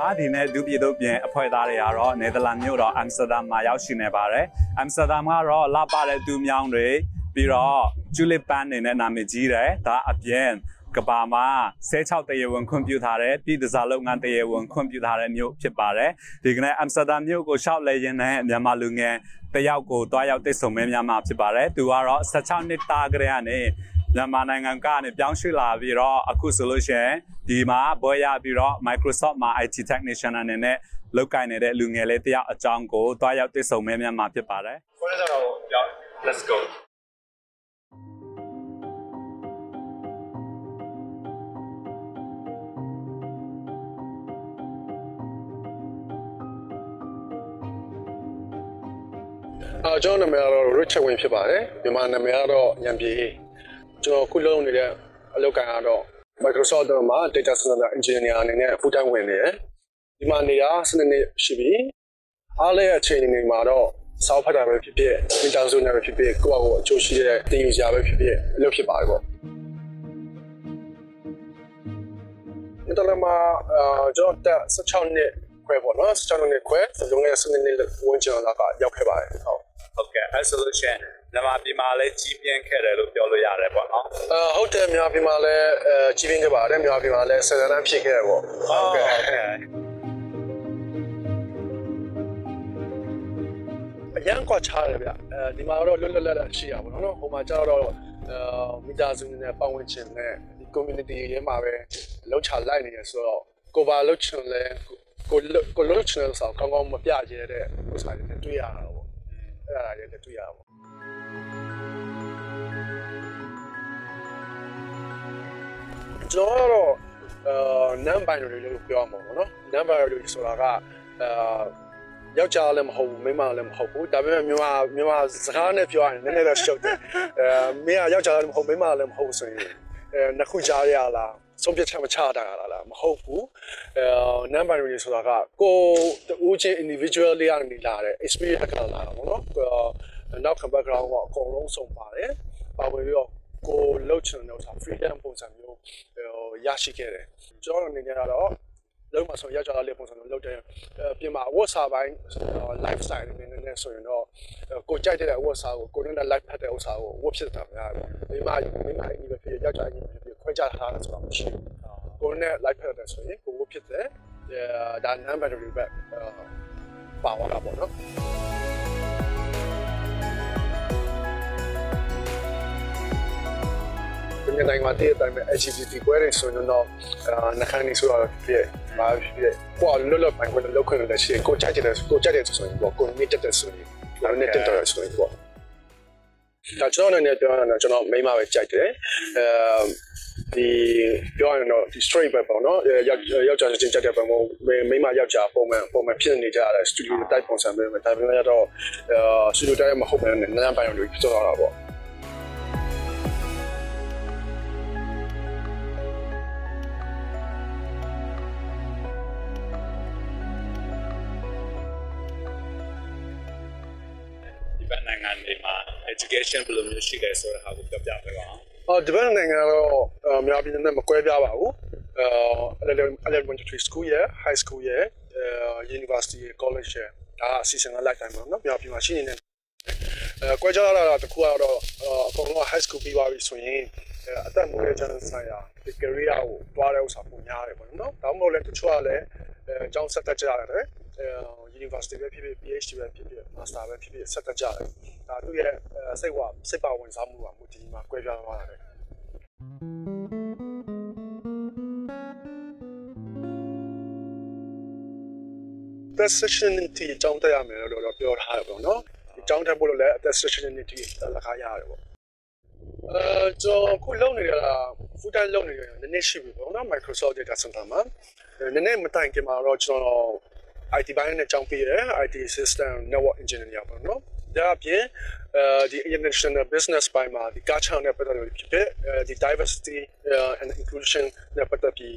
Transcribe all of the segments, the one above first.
ပါဒီနေ့ဒုပြည်တို့ပြင်အဖွဲ့သားတွေကတော့နယ်သာလန်မြို့တော်အမ်စတာဒမ်မှာရောက်ရှိနေပါတယ်အမ်စတာဒမ်ကတော့လာပါတဲ့သူမြောင်းတွေပြီးတော့ဂျူလီပန်နေနဲ့နာမည်ကြီးတယ်ဒါအပြင်ကဘာမှာ16တရေဝင်ခွင့်ပြုထားတဲ့ပြည်သူ့စာလုပ်ငန်းတရေဝင်ခွင့်ပြုထားတဲ့မြို့ဖြစ်ပါတယ်ဒီကနေ့အမ်စတာဒမ်မြို့ကိုရှောက်လဲရင်းနဲ့မြန်မာလူငယ်တယောက်ကိုတွားရောက်တိတ်ဆုံမဲများမှာဖြစ်ပါတယ်သူကတော့16နှစ်သားကလေးကနေ မြန်မာနိုင်ငံကနေပြောင်းရွှေ့လာပြီးတော့အခုဆိုလို့ရှိရင်ဒီမှာဘွဲရပြီးတော့ Microsoft မှာ IT technician အနေနဲ့လုပ်ကိုင်နေတဲ့လူငယ်လေးတယောက်အကြောင်းကိုတွားရောက်တိတ်ဆုံမဲများမှာဖြစ်ပါတယ်ခေါင်းကတော့ကြောက် let's go အာကျွန်တော်နာမည်ကတော့ Richard Win ဖြစ်ပါတယ်မြန်မာနာမည်ကတော့ညံပြေ ကျွန်တော်ခုလုံးနေတဲ့အလုပ်ကိုင်ကတော့ Microsoft တို့မှာ Data Center Engineer အနေနဲ့ full time ဝင်နေတယ်ဒီမှာနေတာစနေနေ့ရှိပြီအားလည်းအချိန်နေမှာတော့စောက်ဖတ်တာပဲဖြစ်ဖြစ် Data Center ပဲဖြစ်ဖြစ်ကိုယ့်အကိုအကျိုးရှိတဲ့တင်ယူစရာပဲဖြစ်ဖြစ်အလုပ်ဖြစ်ပါတယ်ပေါ့ဒီတော့မှာအာကျွန်တော်တက်16နှစ်ခွဲပေါ့နော်16နှစ်ခွဲလွန်ခဲ့တဲ့စနေနေ့ဝင်ကျွန်တော်ကရောက်ခဲ့ပါတယ်ဟုတ် ဟုတ်ကဲ့အဲဆိုလို့ရှိရင်မြန်မာပြည်မှာလည်းကြီးပြင်းခဲ့တယ်လို့ပြောလို့ရတယ်ပေါ့နော်အာဟုတ်တယ်မြန်မာပြည်မှာလည်းအဲကြီးပြင်းခဲ့ပါတယ်မြန်မာပြည်မှာလည်းဆယ်တန်းဖြစ်ခဲ့တယ်ပေါ့ဟုတ်ကဲ့အရန်ကွာချားတယ်ဗျအဲဒီမှာတော့လွတ်လွတ်လပ်လပ်ရှိရပါတော့နော်ဟိုမှာကျတော့အာမီတာစုနဲ့ပတ်ဝန်းကျင်နဲ့ဒီ community ရဲမှာပဲလှုပ်ချလိုက်နေရဆိုတော့ကိုပါလှုပ်ချင်လဲကိုကိုလှုပ်ချင်တဲ့ဆောင်းကောင်းကောင်းမပြရဲတဲ့ဥစ္စာတွေနဲ့တွေ့ရတာပေါ့ အဲ့ဒါတွေလည်းတွေ့ရတာပေါ့ကျွန်တော်ကတော့အာ non binary လို့ပြောမှာပေါ့နော် non binary ဆိုတာကအာယောက်ျားလည်းမဟုတ်ဘူးမိန်းမလည်းမဟုတ်ဘူးဒါပေမဲ့မြန်မာမြန်မာစကားနဲ့ပြောရရင်နည်းနည်းတော့ရှုပ်တယ်အဲမင်းကယောက်ျားလည်းမဟုတ်မိန်းမလည်းမဟုတ်ဆိုရင်အဲနှစ်ခုကြားရလား ဆုံးဖြတ်ချက်မချတာလားမဟုတ်ဘူးအဲ non binary ဆိုတာကကိုတူးချင်း individual လေးကနေလာတဲ့ experience ကလာတာပေါ့နော်နောက်ခံ background ကအကုန်လုံးစုံပါတယ်ပါဝင်ပြီးတော့ကိုလှုပ်ချင်တဲ့ဥစ္စာ freedom ပုံစံမျိုးဟိုရရှိခဲ့တယ်ကျွန်တော်အနေနဲ့ကတော့လုံးမဆိုရောက်ကြတဲ့ပုံစံမျိုးလုပ်တယ်ပြင်မှာ word စာပိုင်း lifestyle အနေနဲ့ဆိုရင်တော့ကိုကြိုက်တဲ့ word စာကိုကိုနဲ့ live ဖတ်တဲ့ဥစ္စာကို word ဖြစ်တာများတယ်မိမမိမအင်းပဲဖြစ်ရောက်ကြအင်းပဲဖြစ် ခွဲခြားထားတာဆိုတော့မရှိဘူးကိုနဲ့ live ဖတ်တဲ့ဆိုရင်ကို word ဖြစ်တယ်ဒါ non battery back ပါသွားတာပေါ့နော်ဒီနေ့မှာတည့်တိုင်းပဲ LGBT ပွဲတွေဆိုရင်တော့နှခမ်းနေဆိုတော့ဖြစ်ပါဖြစ်ကိုလွတ်လပ်ပိုင်းကိုလောက်ခွင့်လည်းရှိကိုကြိုက်တယ်ကိုကြိုက်တယ်ဆိုရင်ပေါ့ကိုနေတက်တယ်ဆိုရင်နောက်နေတက်တယ်ဆိုရင်ပေါ့ ဒါကျွန်တော်အနေနဲ့ပြောရရင်ကျွန်တော်မိမပဲကြိုက်တယ်အဲဒီပြောရရင်တော့ဒီ straight ပဲပေါ့နော်ယောက်ယောက်ျားချင်းကြက်တဲ့ပုံမိမယောက်ျားပုံမှန်ပုံမှန်ဖြစ်နေကြတယ် studio type ပုံစံပဲဒါပေမဲ့တော့ studio type မဟုတ်ဘဲနဲ့နားပိုင်းတွေဖြစ်သွားတာပေါ့ဒီဘက်နိုင်ငံတွေမှာ education ဘယ်လိုမျိုးရှိလဲဆိုတဲ့ဟာကိုပြောပြပေးပါအောင်အော်ဒီဘက်နိုင်ငံကတော့အများပြည်နဲ့မကွဲပြားပါဘူးအဲ1123 school ရဲ့ high school ရဲ့ university ရဲ့ college ရဲ့ဒါအစီအစဉ်က lifetime ပါနော်အများပြည်မှာရှိနေတဲ့အဲကွဲခြားလာတာတခုကတော့အကုန်လုံး high school ပြီးသွားပြီဆိုရင်အသက်မွေးတဲ့ကျန်းဆိုင်ရာဒီ career ကိုတွားတဲ့ဥစ္စာပုံများတယ်ပေါ့နော်ဒါမှမဟုတ်လည်းတချို့ကလည်းအဲအကြောင်းဆက်တက်ကြရတယ်အဲ university ပဲဖြစ်ဖြစ် PhD ပဲဖြစ်ဖြစ် master ပဲဖြစ်ဖြစ်ဆက်တက်ကြတယ်ဒါသူ့ရဲ့စိတ်ဝစိတ်ပါဝင်စားမှုကမူတည်မှာကွဲပြားသွားတယ် decisionity အကြောင်းတက်ရမယ်လို့တော့ပြောထားတယ်ပေါ့နော်ဒီအကြောင်းတက်ဖို့လို့လည်း decisionity လက်ခါရတယ်ပေါ့အဲကျွန်တော်ခုလုပ်နေတာ full time လုပ်နေတယ်နည်းနည်းရှိပြီပေါ့နော် Microsoft Data Center မှာနည်းနည်းမတိုင်ခင်မှာတော့ကျွန်တော် IT ဘိုင်းနဲ့ကြောင်းပြရဲ IT system network engineer ပေါ့နော်ဒါအပြင်အဲဒီ international business ဘိုင်းမှာဒီ culture နဲ့ပတ်သက်လို့ဖြစ်ဖြစ်ဒီ diversity and inclusion နဲ့ပတ်သက်ပြီး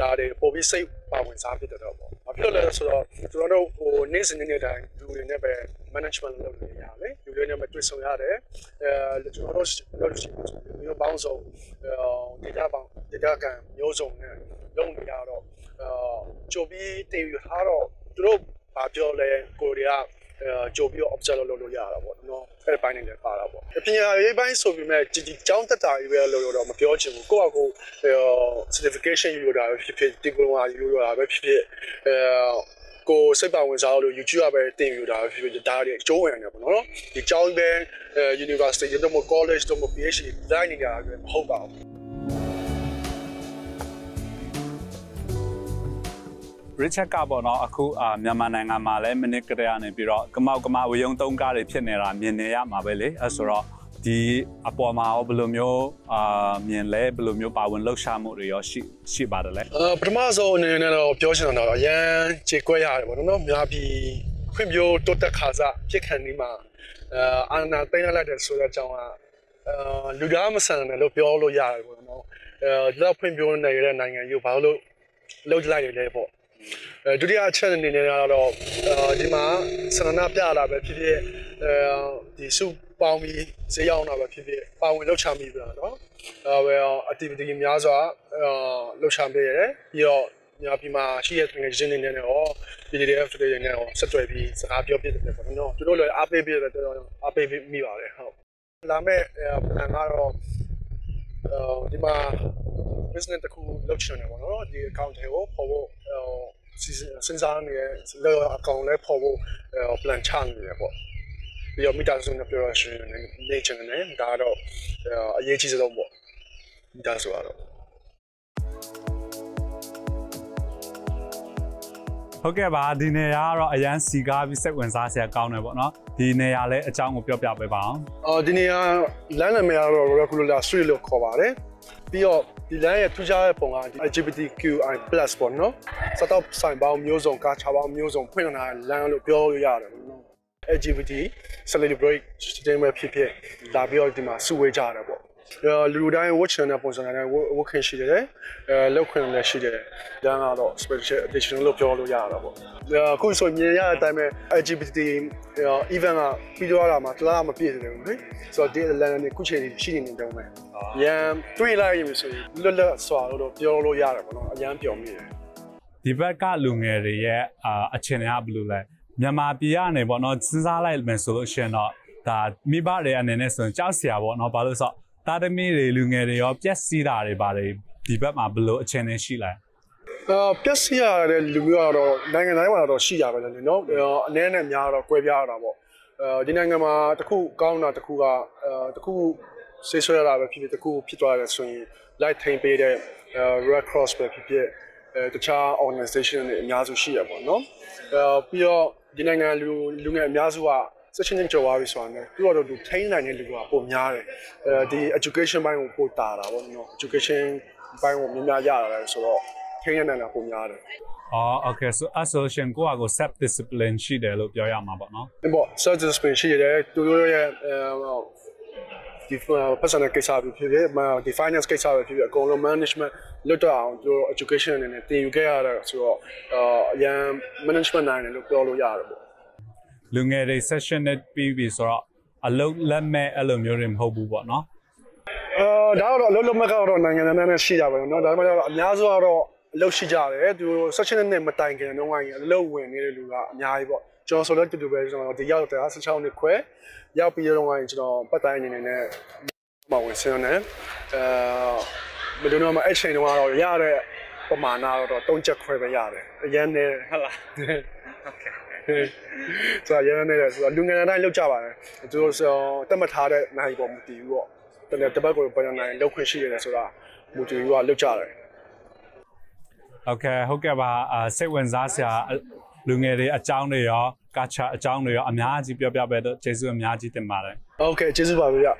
ဒါတွေပို့ပြီးစိတ်ပါဝင်စားဖြစ်တော့ပေါ့။ဘာဖြစ်လို့လဲဆိုတော့ကျွန်တော်တို့ဟိုနေ့စဉ်နေ့တိုင်းလူတွေနဲ့ပဲ management လုပ်နေရတယ်။လူတွေနဲ့ပဲတွေ့ဆုံရတယ်။အဲကျွန်တော်တို့လုပ်လို့ရှိရင်မျိုးပေါင်းစုံအဲ data ပေါင်း data ကန်မျိုးစုံနဲ့လုပ်နေရတော့အဲကြိုပြီးတင်ယူထားတော့ သူတို့ဘာပြောလဲကိုရီးယားအဲကြိုပြီး observe လုပ်လို့ရတာပေါ့နော်အဲ့ဒီပိုင်းနေလည်းပါတာပေါ့ပညာရေးပိုင်းဆိုပြီးမဲ့ဒီဒီကျောင်းတက်တာကြီးပဲလို့တော့မပြောချင်ဘူးကိုယ့်အကို certification ယူရတာပဲဖြစ်ဖြစ် diploma ယူရတာပဲဖြစ်ဖြစ်အဲကိုစိတ်ပါဝင်စားလို့ YouTube ပဲတင်ယူတာဖြစ်ဖြစ်ဒါတွေအကျိုးဝင်နေပေါ့နော်ဒီကျောင်းပဲ university တို့မ college တို့မ PhD တိုင်းနေကြတာပဲမဟုတ်ပါဘူး Richard ကပေါ့နော်အခုအာမြန်မာနိုင်ငံမှာလည်းမိနစ်ကလေးကနေပြီးတော့ကမောက်ကမဝေယုံသုံးကားတွေဖြစ်နေတာမြင်နေရမှာပဲလေအဲဆိုတော့ဒီအပေါ်မှာရောဘယ်လိုမျိုးအာမြင်လဲဘယ်လိုမျိုးပါဝင်လှုပ်ရှားမှုတွေရောရှိရှိပါတယ်လဲအာပထမဆုံးအနေနဲ့တော့ပြောချင်တာတော့အရန်ခြေကွက်ရတယ်ပေါ့နော်များပြီးခွင့်ပြောတိုးတက်ခါစားဖြစ်ခံနေမှာအာအာနာသိမ်းလိုက်တဲ့ဆိုတဲ့အကြောင်းကအာလူသားမဆန်တယ်လို့ပြောလို့ရတယ်ပေါ့နော်အဲဒီတော့ဖွင့်ပြောနေတဲ့နိုင်ငံယူဘာလို့လှုပ်လိုက်ရလဲပေါ့အဲ ဒုတိယအချက်အနေနဲ့ကတော့ဒီမှာဆန္ဒပြလာပဲဖြစ်ဖြစ်အဲဒီစုပေါင်းပြီးဈေးရောက်တာပဲဖြစ်ဖြစ်ပါဝင်လှုပ်ချမိပြီလားနော်အဲပဲ activity များစွာအဲလှုပ်ချမိရတယ်ပြီးတော့ညာပြည်မှာရှိတဲ့ငွေချင်းတွေနဲ့ရော PDF တွေနဲ့ရောဆက်သွယ်ပြီးစကားပြောပြတယ်ပေါ့နော်သူတို့လည်းအားပေးပြတယ်တော့အားပေးမိပါတယ်ဟုတ်လာမဲ့ plan ကတော့အဲဒီမှာ business တခုလုပ်ချင်တယ်ပေါ့နော်ဒီ account တွေကိုပေါ်ဖို့ စဉ်းစားနေရလော account လည်းပေါ်ဖို့ plan ချနေတယ်ပေါ့ပြီးတော့မိသားစုနဲ့ပြောရရှင်နေချင်တယ်ဒါကတော့အရေးကြီးဆုံးပေါ့မိသားစုကတော့ဟုတ်ကဲ့ပါဒီနေရာကတော့အရန်စီကားပြီးစိတ်ဝင်စားစရာကောင်းတယ်ပေါ့နော်ဒီနေရာလည်းအကြောင်းကိုပြောပြပေးပါအောင်အော်ဒီနေရာလမ်းနာမည်ကတော့ regular street လို့ခေါ်ပါတယ် ပြီးတော့ဒီလမ်းရဲ့ထူးခြားတဲ့ပုံကဒီ LGBTQI+ ပေါ့နော်စတော့ဆိုင်ပေါင်းမျိုးစုံကားချပေါင်းမျိုးစုံဖွင့်လာတဲ့လမ်းလို့ပြောလို့ရတယ်ပေါ့နော် LGBT celebrate တဲ့မဲ့ဖြစ်ဖြစ်လာပြီးတော့ဒီမှာစုဝေးကြရတယ်ပေါ့ လူတိုင်း watch တဲ့ပုံစံနဲ့ work ခင်ရှိတယ်အဲလောက်ခွင့်လည်းရှိတယ်။ဒါကတော့ special edition လို့ပြောလို့ရတာပေါ့။အခုဆိုမြင်ရတဲ့အတိုင်းပဲ LGBT event ကပြီးတော့လာမှာတလားမပြည့်တယ်ဘူးလေ။ဆိုတော့ဒီ land နဲ့ခုချိန်ရှိနေနေတုန်းပဲ။ရန်တွေးလိုက်ရင်ဆိုရင်လွတ်လပ်စွာလို့ပြောလို့ရတယ်ပေါ့နော်။အရန်ပျော်မိတယ်။ဒီဘက်ကလူငယ်တွေရဲ့အာအခြေအနေကဘယ်လိုလဲမြန်မာပြည်ကနေပေါ့နော်စဉ်းစားလိုက်မယ်ဆိုလို့ရှိရင်တော့ဒါမိဘတွေအနေနဲ့ဆိုရင်ကြောက်စရာပေါ့နော်ဘာလို့ဆိုတော့ တာသမီတွေလူငယ်တွေရောပြက်စီးတာတွေပါတယ်ဒီဘက်မှာဘယ်လိုအခြေအနေရှိလဲအာပြက်စီရတဲ့လူမျိုးကတော့နိုင်ငံတိုင်းမှာတော့ရှိကြပဲလေနော်အနည်းနဲ့များတော့ကွဲပြားတာပေါ့အဲဒီနိုင်ငံမှာတခုကောင်းတာတခုကအဲတခုဆေးဆွဲရတာပဲဖြစ်ဖြစ်တခုဖြစ်သွားတယ်ဆိုရင် light ထိန်ပေးတဲ့ red cross ပဲဖြစ်ဖြစ်အဲတခြား organization တွေအများစုရှိရပေါ့နော်အဲပြီးတော့ဒီနိုင်ငံလူလူငယ်အများစုက ဆက်ချင်းချင်းကြော်သွားပြီဆိုတာနဲ့ပြီးတော့သူထိန်းနိုင်တဲ့လူကပုံများတယ်အဲဒီ education ဘိုင်းကိုပို့တာတာပေါ့နော် education ဘိုင်းကိုများများရတာလဲဆိုတော့ထိန်းရနိုင်တာပုံများတယ်အော် okay so association ကိုကကို self discipline ရှိတယ်လို့ပြောရမှာပေါ့နော်ဒီပေါ့ search discipline ရှိတယ်သူတို့ရဲ့အဲဒီ personal ကိစ္စပဲဖြစ်ဖြစ်ဒီ finance ကိစ္စပဲဖြစ်ဖြစ်အကုန်လုံး management လွတ်တော့အောင်သူတို့ education အနေနဲ့သင်ယူခဲ့ရတာဆိုတော့အရန် management နိုင်တယ်လို့ပြောလို့ရတယ်ပေါ့ လူငယ်တွေ session နဲ့ပြီးပြီဆိုတော့အလုံးလက်မဲ့အဲ့လိုမျိုးတွေမဟုတ်ဘူးပေါ့နော် အာဒါကတော့အလုံးလုံးမကတော့နိုင်ငံသားနဲ့ရှိကြပါတော့เนาะဒါမှမဟုတ်အများစုကတော့အလုပ်ရှိကြတယ်သူတို့ section နဲ့မတိုင်ခင်တော့ဝိုင်းအလုပ်ဝင်နေတဲ့လူကအများကြီးပေါ့ကျွန်တော်ဆိုလည်းတူတူပဲကျွန်တော်ဒီရောက်တဲ့16နှစ်ခွဲရောက်ပြီးတော့ဝိုင်းကျွန်တော်ပတ်တိုင်းအနေနဲ့မဝင်စင်းနေအဲမဒုံတော့မအဲ့ချိန်တော့ရတဲ့ပမာဏတော့3ချက်ခွဲပဲရတယ်အရင်နဲ့ဟုတ်လားโอเค ဆိုတော့ရန်နေတယ်ဆိုတော့လူငယ်တိုင်းလောက်ကြပါတယ်သူတို့ဆိုတက်မှတ်ထားတဲ့နိုင်ပေါ်မတည်ဘူးပေါ့တကယ်တပတ်ကိုပြန်နိုင်လောက်ခွင့်ရှိရတယ်ဆိုတာမူတည်ပြီးတော့လောက်ကြတယ် Okay ဟုတ်ကဲ့ပါအာစိတ်ဝင်စားစရာလူငယ်တွေအကြောင်းတွေရောကာချာအကြောင်းတွေရောအများကြီးပြောပြပေးတော့ကျေးဇူးအများကြီးတင်ပါတယ် Okay ကျေးဇူးပါဗျာ